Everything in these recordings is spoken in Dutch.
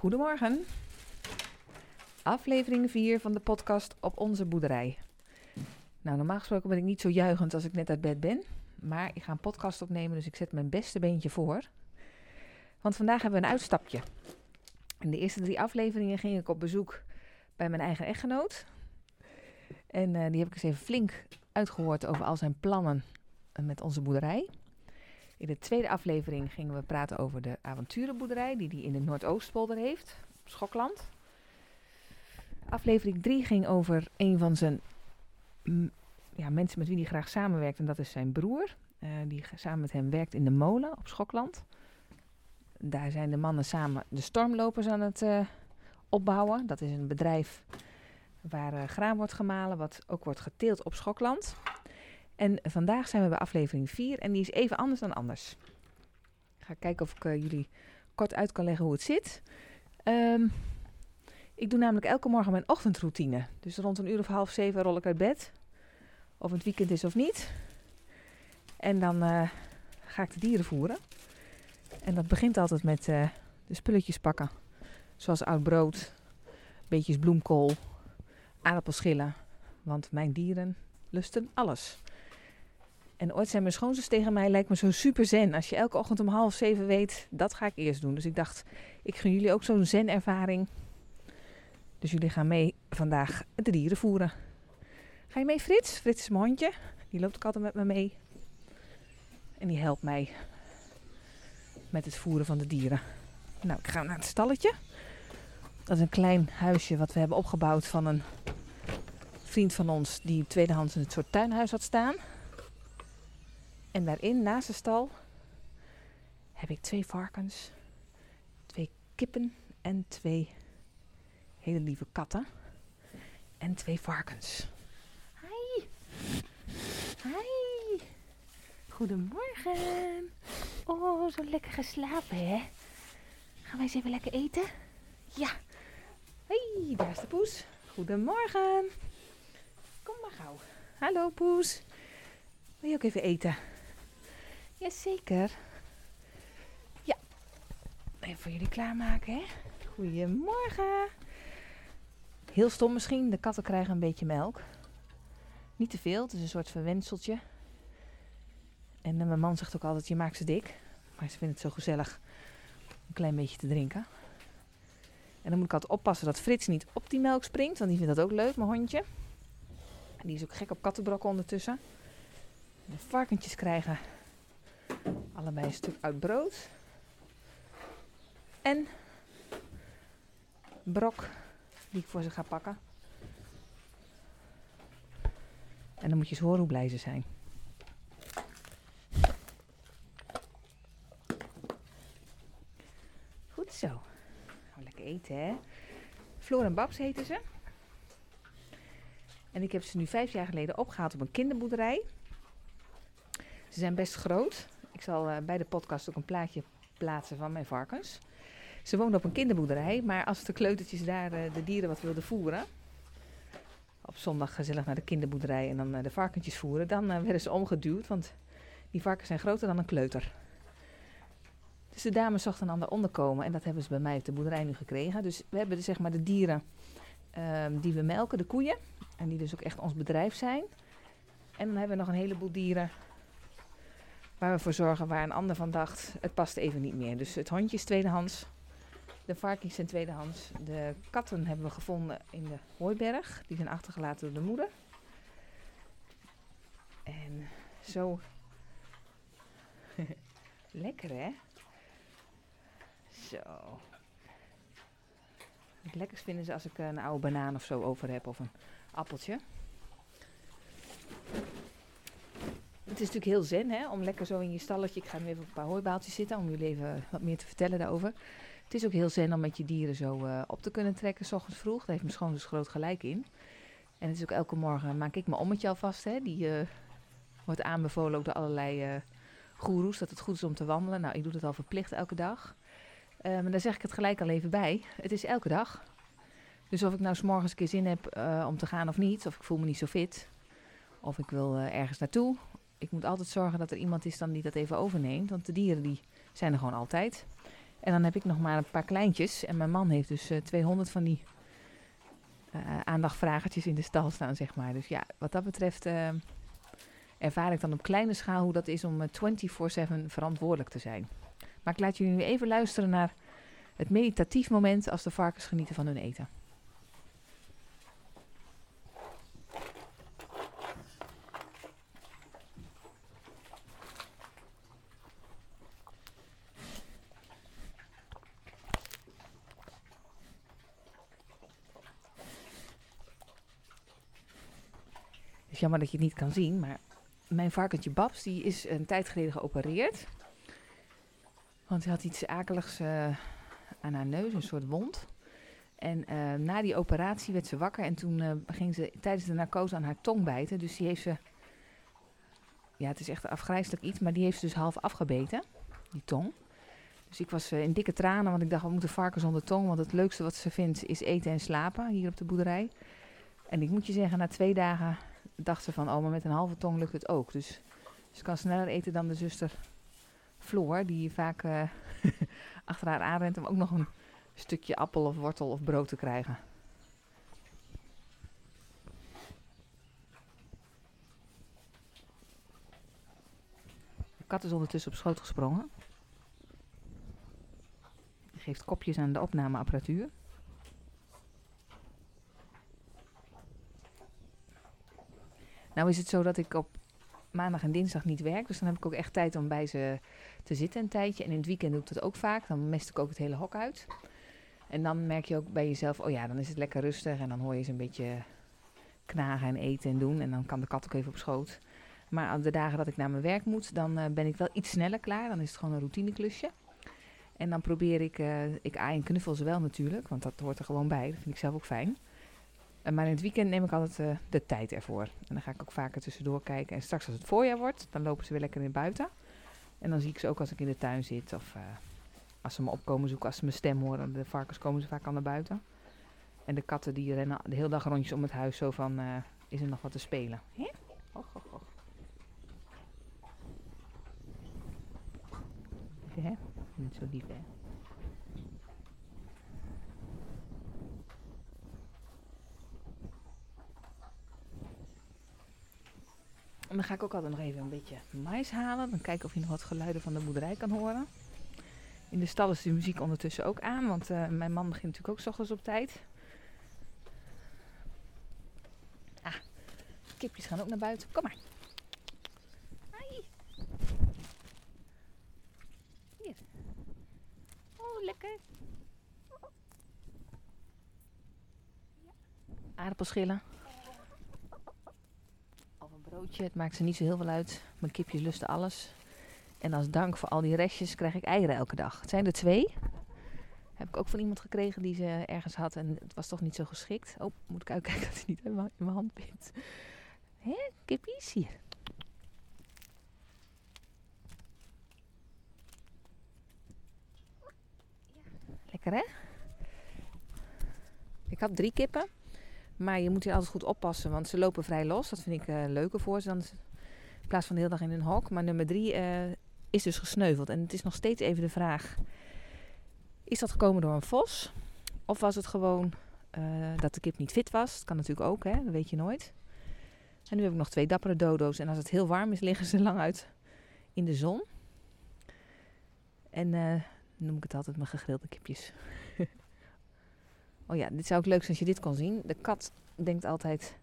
Goedemorgen. Aflevering 4 van de podcast op onze boerderij. Nou, normaal gesproken ben ik niet zo juichend als ik net uit bed ben. Maar ik ga een podcast opnemen, dus ik zet mijn beste beentje voor. Want vandaag hebben we een uitstapje. In de eerste drie afleveringen ging ik op bezoek bij mijn eigen echtgenoot. En eh, die heb ik eens even flink uitgehoord over al zijn plannen met onze boerderij. In de tweede aflevering gingen we praten over de avonturenboerderij die hij in de Noordoostpolder heeft, Schokland. Aflevering 3 ging over een van zijn ja, mensen met wie hij graag samenwerkt en dat is zijn broer. eh, die samen met hem werkt in de molen op Schokland. Daar zijn de mannen samen de stormlopers aan het eh, opbouwen. Dat is een bedrijf waar eh, graan wordt gemalen, wat ook wordt geteeld op Schokland. En vandaag zijn we bij aflevering 4 en die is even anders dan anders. Ik ga kijken of ik eh, jullie kort uit kan leggen hoe het zit. Ehm, ik doe namelijk elke morgen mijn ochtendroutine. Dus rond een uur of half zeven rol ik uit bed. Of het weekend is of niet. En dan eh, ga ik de dieren voeren. En dat begint altijd met eh, de spulletjes pakken. Zoals oud brood, beetjes bloemkool, aardappelschillen. Want mijn dieren lusten alles. En ooit zei mijn schoonzus tegen mij, lijkt me zo super zen. Als je elke ochtend om half zeven weet, dat ga ik eerst doen. Dus ik dacht, ik gun jullie ook zo'n zen-ervaring. Dus jullie gaan mee vandaag de dieren voeren. Ga je mee Frits? Frits is mijn hondje. Die loopt ook altijd met me mee. En die helpt mij met het voeren van de dieren. Nou, ik ga naar het stalletje. Dat is een klein huisje wat we hebben opgebouwd van een vriend van ons die tweedehands in het soort tuinhuis had staan. En daarin, naast de stal, heb ik twee varkens, twee kippen en twee hele lieve katten. En twee varkens. Hi. Hi. Goedemorgen. Oh, zo lekker geslapen, hè? Gaan wij eens even lekker eten? Ja. Hey, daar is de poes. Goedemorgen. Kom maar gauw. Hallo, poes. Wil je ook even eten? Jazeker. Ja. Even voor jullie klaarmaken, hè? Goedemorgen. Heel stom misschien, de katten krijgen een beetje melk. Niet te veel, het is een soort verwenseltje. En eh, mijn man zegt ook altijd, je maakt ze dik. Maar ze vinden het zo gezellig een klein beetje te drinken. En dan moet ik altijd oppassen dat Frits niet op die melk springt, want die vindt dat ook leuk, mijn hondje. En die is ook gek op kattenbrokken ondertussen. De varkentjes krijgen allebei een stuk uit brood. En brok die ik voor ze ga pakken. En dan moet je eens horen hoe blij ze zijn. Goed zo. Nou, lekker eten hè. Floor en Babs heten ze. En ik heb ze nu vijf jaar geleden opgehaald op een kinderboerderij. Ze zijn best groot. Ik zal eh, bij de podcast ook een plaatje plaatsen van mijn varkens. Ze woonden op een kinderboerderij, maar als de kleutertjes daar eh, de dieren wat wilden voeren, op zondag gezellig naar de kinderboerderij en dan eh, de varkentjes voeren, dan werden ze omgeduwd, want die varkens zijn groter dan een kleuter. Dus de dames zochten een ander onderkomen en dat hebben ze bij mij op de boerderij nu gekregen. Dus we hebben de, zeg maar de dieren ehm, die we melken, de koeien, en die dus ook echt ons bedrijf zijn. En dan hebben we nog een heleboel dieren waar we voor zorgen waar een ander van dacht, het past even niet meer. Dus het hondje is tweedehands, de varkens zijn tweedehands, de katten hebben we gevonden in de hooiberg, die zijn achtergelaten door de moeder. En zo, lekker hè? Zo. Het lekkerst vinden ze als ik een oude banaan of zo over heb of een appeltje. Het is natuurlijk heel zen hè, om lekker zo in je stalletje. Ik ga nu even op een paar hooibaaltjes zitten om jullie even wat meer te vertellen daarover. Het is ook heel zen om met je dieren zo eh, op te kunnen trekken, s ochtends vroeg. Daar heeft mijn schoonzus groot gelijk in. En het is ook elke morgen maak ik mijn ommetje alvast. Hè. Die eh, wordt aanbevolen ook door allerlei uh, goeroes dat het goed is om te wandelen. Nou, ik doe dat al verplicht elke dag. Maar daar zeg ik het gelijk al even bij. Het is elke dag. Dus of ik nou s morgens een keer zin heb om te gaan of niet, of ik voel me niet zo fit, of ik wil ergens naartoe. Ik moet altijd zorgen dat er iemand is dan die dat even overneemt, want de dieren die zijn er gewoon altijd. En dan heb ik nog maar een paar kleintjes. En mijn man heeft dus 200 van die aandachtvragertjes in de stal staan, zeg maar. Dus ja, wat dat betreft ervaar ik dan op kleine schaal hoe dat is om 24-7 verantwoordelijk te zijn. Maar ik laat jullie nu even luisteren naar het meditatief moment als de varkens genieten van hun eten. Jammer dat je het niet kan zien, maar mijn varkentje Babs die is een tijd geleden geopereerd. Want ze had iets akeligs uh, aan haar neus, een soort wond. En uh, na die operatie werd ze wakker en toen uh, ging ze tijdens de narcose aan haar tong bijten. Dus die heeft ze, ja het is echt afgrijzelijk iets, maar die heeft ze dus half afgebeten, die tong. Dus ik was in dikke tranen, want ik dacht, we moeten varken zonder tong. Want het leukste wat ze vindt is eten en slapen hier op de boerderij. En ik moet je zeggen, na twee dagen dacht ze van, oh, maar met een halve tong lukt het ook. Dus ze kan sneller eten dan de zuster Floor, die vaak uh, achter haar aanrent om ook nog een stukje appel of wortel of brood te krijgen. De kat is ondertussen op schoot gesprongen. Geeft kopjes aan de opnameapparatuur. Nou is het zo dat ik op maandag en dinsdag niet werk. Dus dan heb ik ook echt tijd om bij ze te zitten een tijdje. En in het weekend doe ik dat ook vaak. Dan mest ik ook het hele hok uit. En dan merk je ook bij jezelf, oh ja, dan is het lekker rustig. En dan hoor je ze een beetje knagen en eten en doen. En dan kan de kat ook even op schoot. Maar de dagen dat ik naar mijn werk moet, dan uh, ben ik wel iets sneller klaar. Dan is het gewoon een routineklusje. En dan probeer ik, uh, ik aai en knuffel ze wel natuurlijk, want dat hoort er gewoon bij. Dat vind ik zelf ook fijn. Uh, maar in het weekend neem ik altijd de tijd ervoor. En dan ga ik ook vaker tussendoor kijken. En straks als het voorjaar wordt, dan lopen ze weer lekker in buiten. En dan zie ik ze ook als ik in de tuin zit of als ze me opkomen zoeken, als ze mijn stem horen. De varkens komen ze vaak al naar buiten. En de katten die rennen de hele dag rondjes om het huis zo van, is er nog wat te spelen? Hè? Och, och, och. Hè? Niet zo lief, hè? Dan ga ik ook altijd nog even een beetje mais halen. Dan kijken of je nog wat geluiden van de boerderij kan horen. In de stal is de muziek ondertussen ook aan, want uh, mijn man begint natuurlijk ook s ochtends op tijd. Ah, kipjes gaan ook naar buiten. Kom maar. Hier. Oh, lekker. Ja. Aardappelschillen. Het maakt ze niet zo heel veel uit. Mijn kipjes lusten alles. En als dank voor al die restjes krijg ik eieren elke dag. Het zijn er twee. Heb ik ook van iemand gekregen die ze ergens had en het was toch niet zo geschikt. Oh, moet ik uitkijken dat hij niet in mijn, hand bindt. Hé, kippies hier. Lekker hè? Ik had drie kippen. Maar je moet hier altijd goed oppassen, want ze lopen vrij los. Dat vind ik uh, leuker voor ze dan in plaats van de hele dag in hun hok. Maar nummer drie uh, is dus gesneuveld. En het is nog steeds even de vraag: is dat gekomen door een vos? Of was het gewoon uh, dat de kip niet fit was? Dat kan natuurlijk ook, hè? dat weet je nooit. En nu heb ik nog twee dappere dodo's. En als het heel warm is, liggen ze lang uit in de zon. En noem ik het altijd mijn gegrilde kipjes. oh ja, dit zou ook leuk zijn als je dit kon zien. De kat denkt altijd: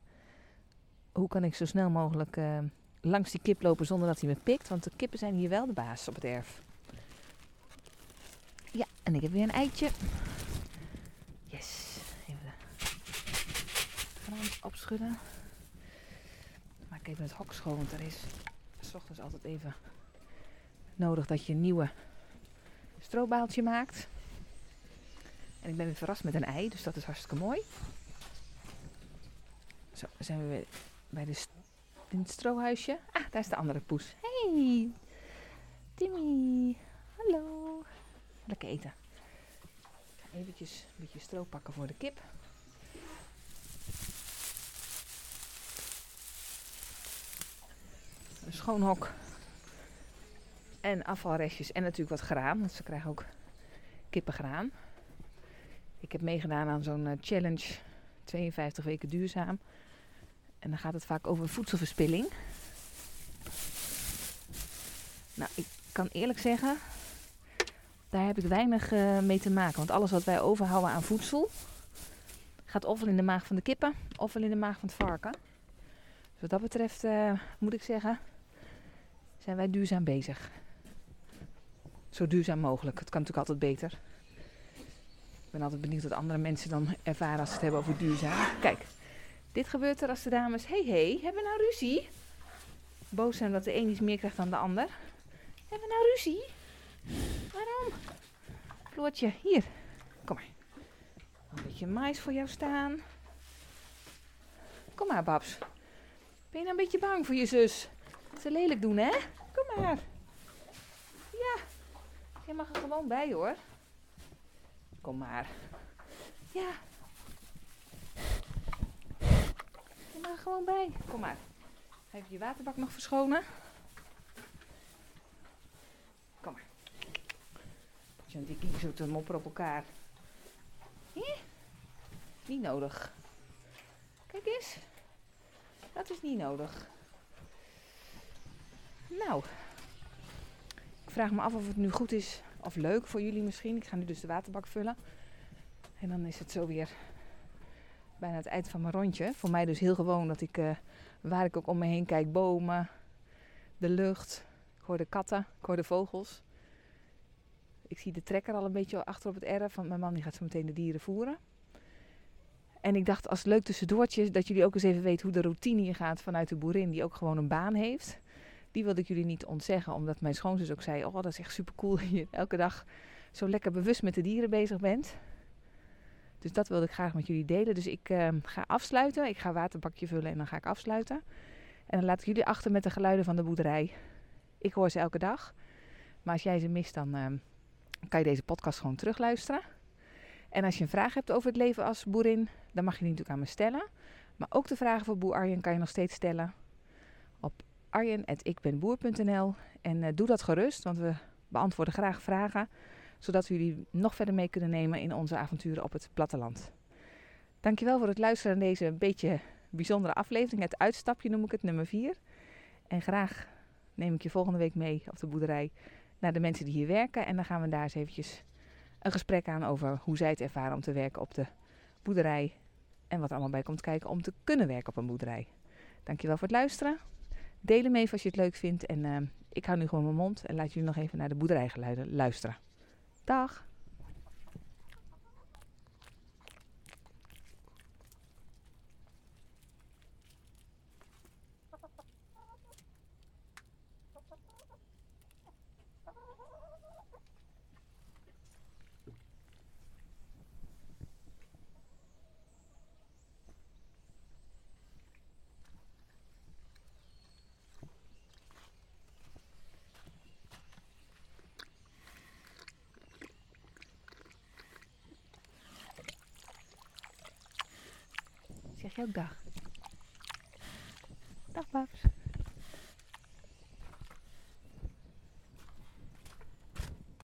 hoe kan ik zo snel mogelijk uh, langs die kip lopen zonder dat hij me pikt. Want de kippen zijn hier wel de baas op het erf. Ja, en ik heb weer een eitje. Yes. Even de opschudden. Maak even het hok schoon, want er is s ochtends altijd even nodig dat je een nieuwe strobaaltje maakt. En ik ben weer verrast met een ei, dus dat is hartstikke mooi. Zo, zijn we weer bij de het strohuisje. Ah, daar is de andere poes. Hey, Timmy. Hallo. Lekker eten. Eventjes een beetje stro pakken voor de kip. Een schoon hok. En afvalrestjes. En natuurlijk wat graan. Want ze krijgen ook kippengraan. Ik heb meegedaan aan zo'n eh, challenge 52 weken duurzaam. En dan gaat het vaak over voedselverspilling. Nou, ik kan eerlijk zeggen, daar heb ik weinig uh, mee te maken. Want alles wat wij overhouden aan voedsel, gaat ofwel in de maag van de kippen, ofwel in de maag van het varken. Dus wat dat betreft uh, moet ik zeggen, zijn wij duurzaam bezig. Zo duurzaam mogelijk. Het kan natuurlijk altijd beter. Ben altijd benieuwd wat andere mensen dan ervaren als ze het hebben over duurzaam. Kijk, dit gebeurt er als de dames... Hey, hey, hebben we nou ruzie? Boos zijn dat de een iets meer krijgt dan de ander. Hebben we nou ruzie? Waarom? Floortje, hier. Kom maar. Een beetje mais voor jou staan. Kom maar, Babs. Ben je nou een beetje bang voor je zus? Ze lelijk doen, hè? Kom maar. Ja. Je mag er gewoon bij, hoor. Kom maar. Ja. Mag er gewoon bij. Kom maar. Even je waterbak nog verschonen. Kom maar. Zo'n die zo te mopperen op elkaar. Hier? Niet nodig. Kijk eens. Dat is niet nodig. Nou. Ik vraag me af of het nu goed is of leuk voor jullie misschien. Ik ga nu dus de waterbak vullen. En dan is het zo weer bijna het eind van mijn rondje. Voor mij dus heel gewoon dat ik, uh, waar ik ook om me heen kijk, bomen, de lucht. Ik hoor de katten, ik hoor de vogels. Ik zie de trekker al een beetje achter op het erf, want mijn man die gaat zo meteen de dieren voeren. En ik dacht als leuk tussendoortje dat jullie ook eens even weten hoe de routine hier gaat vanuit de boerin, die ook gewoon een baan heeft. Die wilde ik jullie niet ontzeggen, omdat mijn schoonzus ook zei: Oh, dat is echt super cool dat je elke dag zo lekker bewust met de dieren bezig bent. Dus dat wilde ik graag met jullie delen. Dus ik uh, ga afsluiten. Ik ga waterbakje vullen en dan ga ik afsluiten. En dan laat ik jullie achter met de geluiden van de boerderij. Ik hoor ze elke dag. Maar als jij ze mist, dan uh, kan je deze podcast gewoon terugluisteren. En als je een vraag hebt over het leven als boerin, dan mag je die natuurlijk aan me stellen. Maar ook de vragen voor Boer Arjen kan je nog steeds stellen op arjen.ikbenboer.nl. En uh, doe dat gerust, want we beantwoorden graag vragen. Zodat we jullie nog verder mee kunnen nemen in onze avonturen op het platteland. Dankjewel voor het luisteren naar deze beetje bijzondere aflevering. Het uitstapje noem ik het, nummer 4. En graag neem ik je volgende week mee op de boerderij naar de mensen die hier werken. En dan gaan we daar eens eventjes een gesprek aan over hoe zij het ervaren om te werken op de boerderij. En wat er allemaal bij komt kijken om te kunnen werken op een boerderij. Dankjewel voor het luisteren. Deel hem even als je het leuk vindt. En uh, ik hou nu gewoon mijn mond en laat jullie nog even naar de boerderijgeluiden luisteren. Dag! Zeg je ook dag? Dag, paps.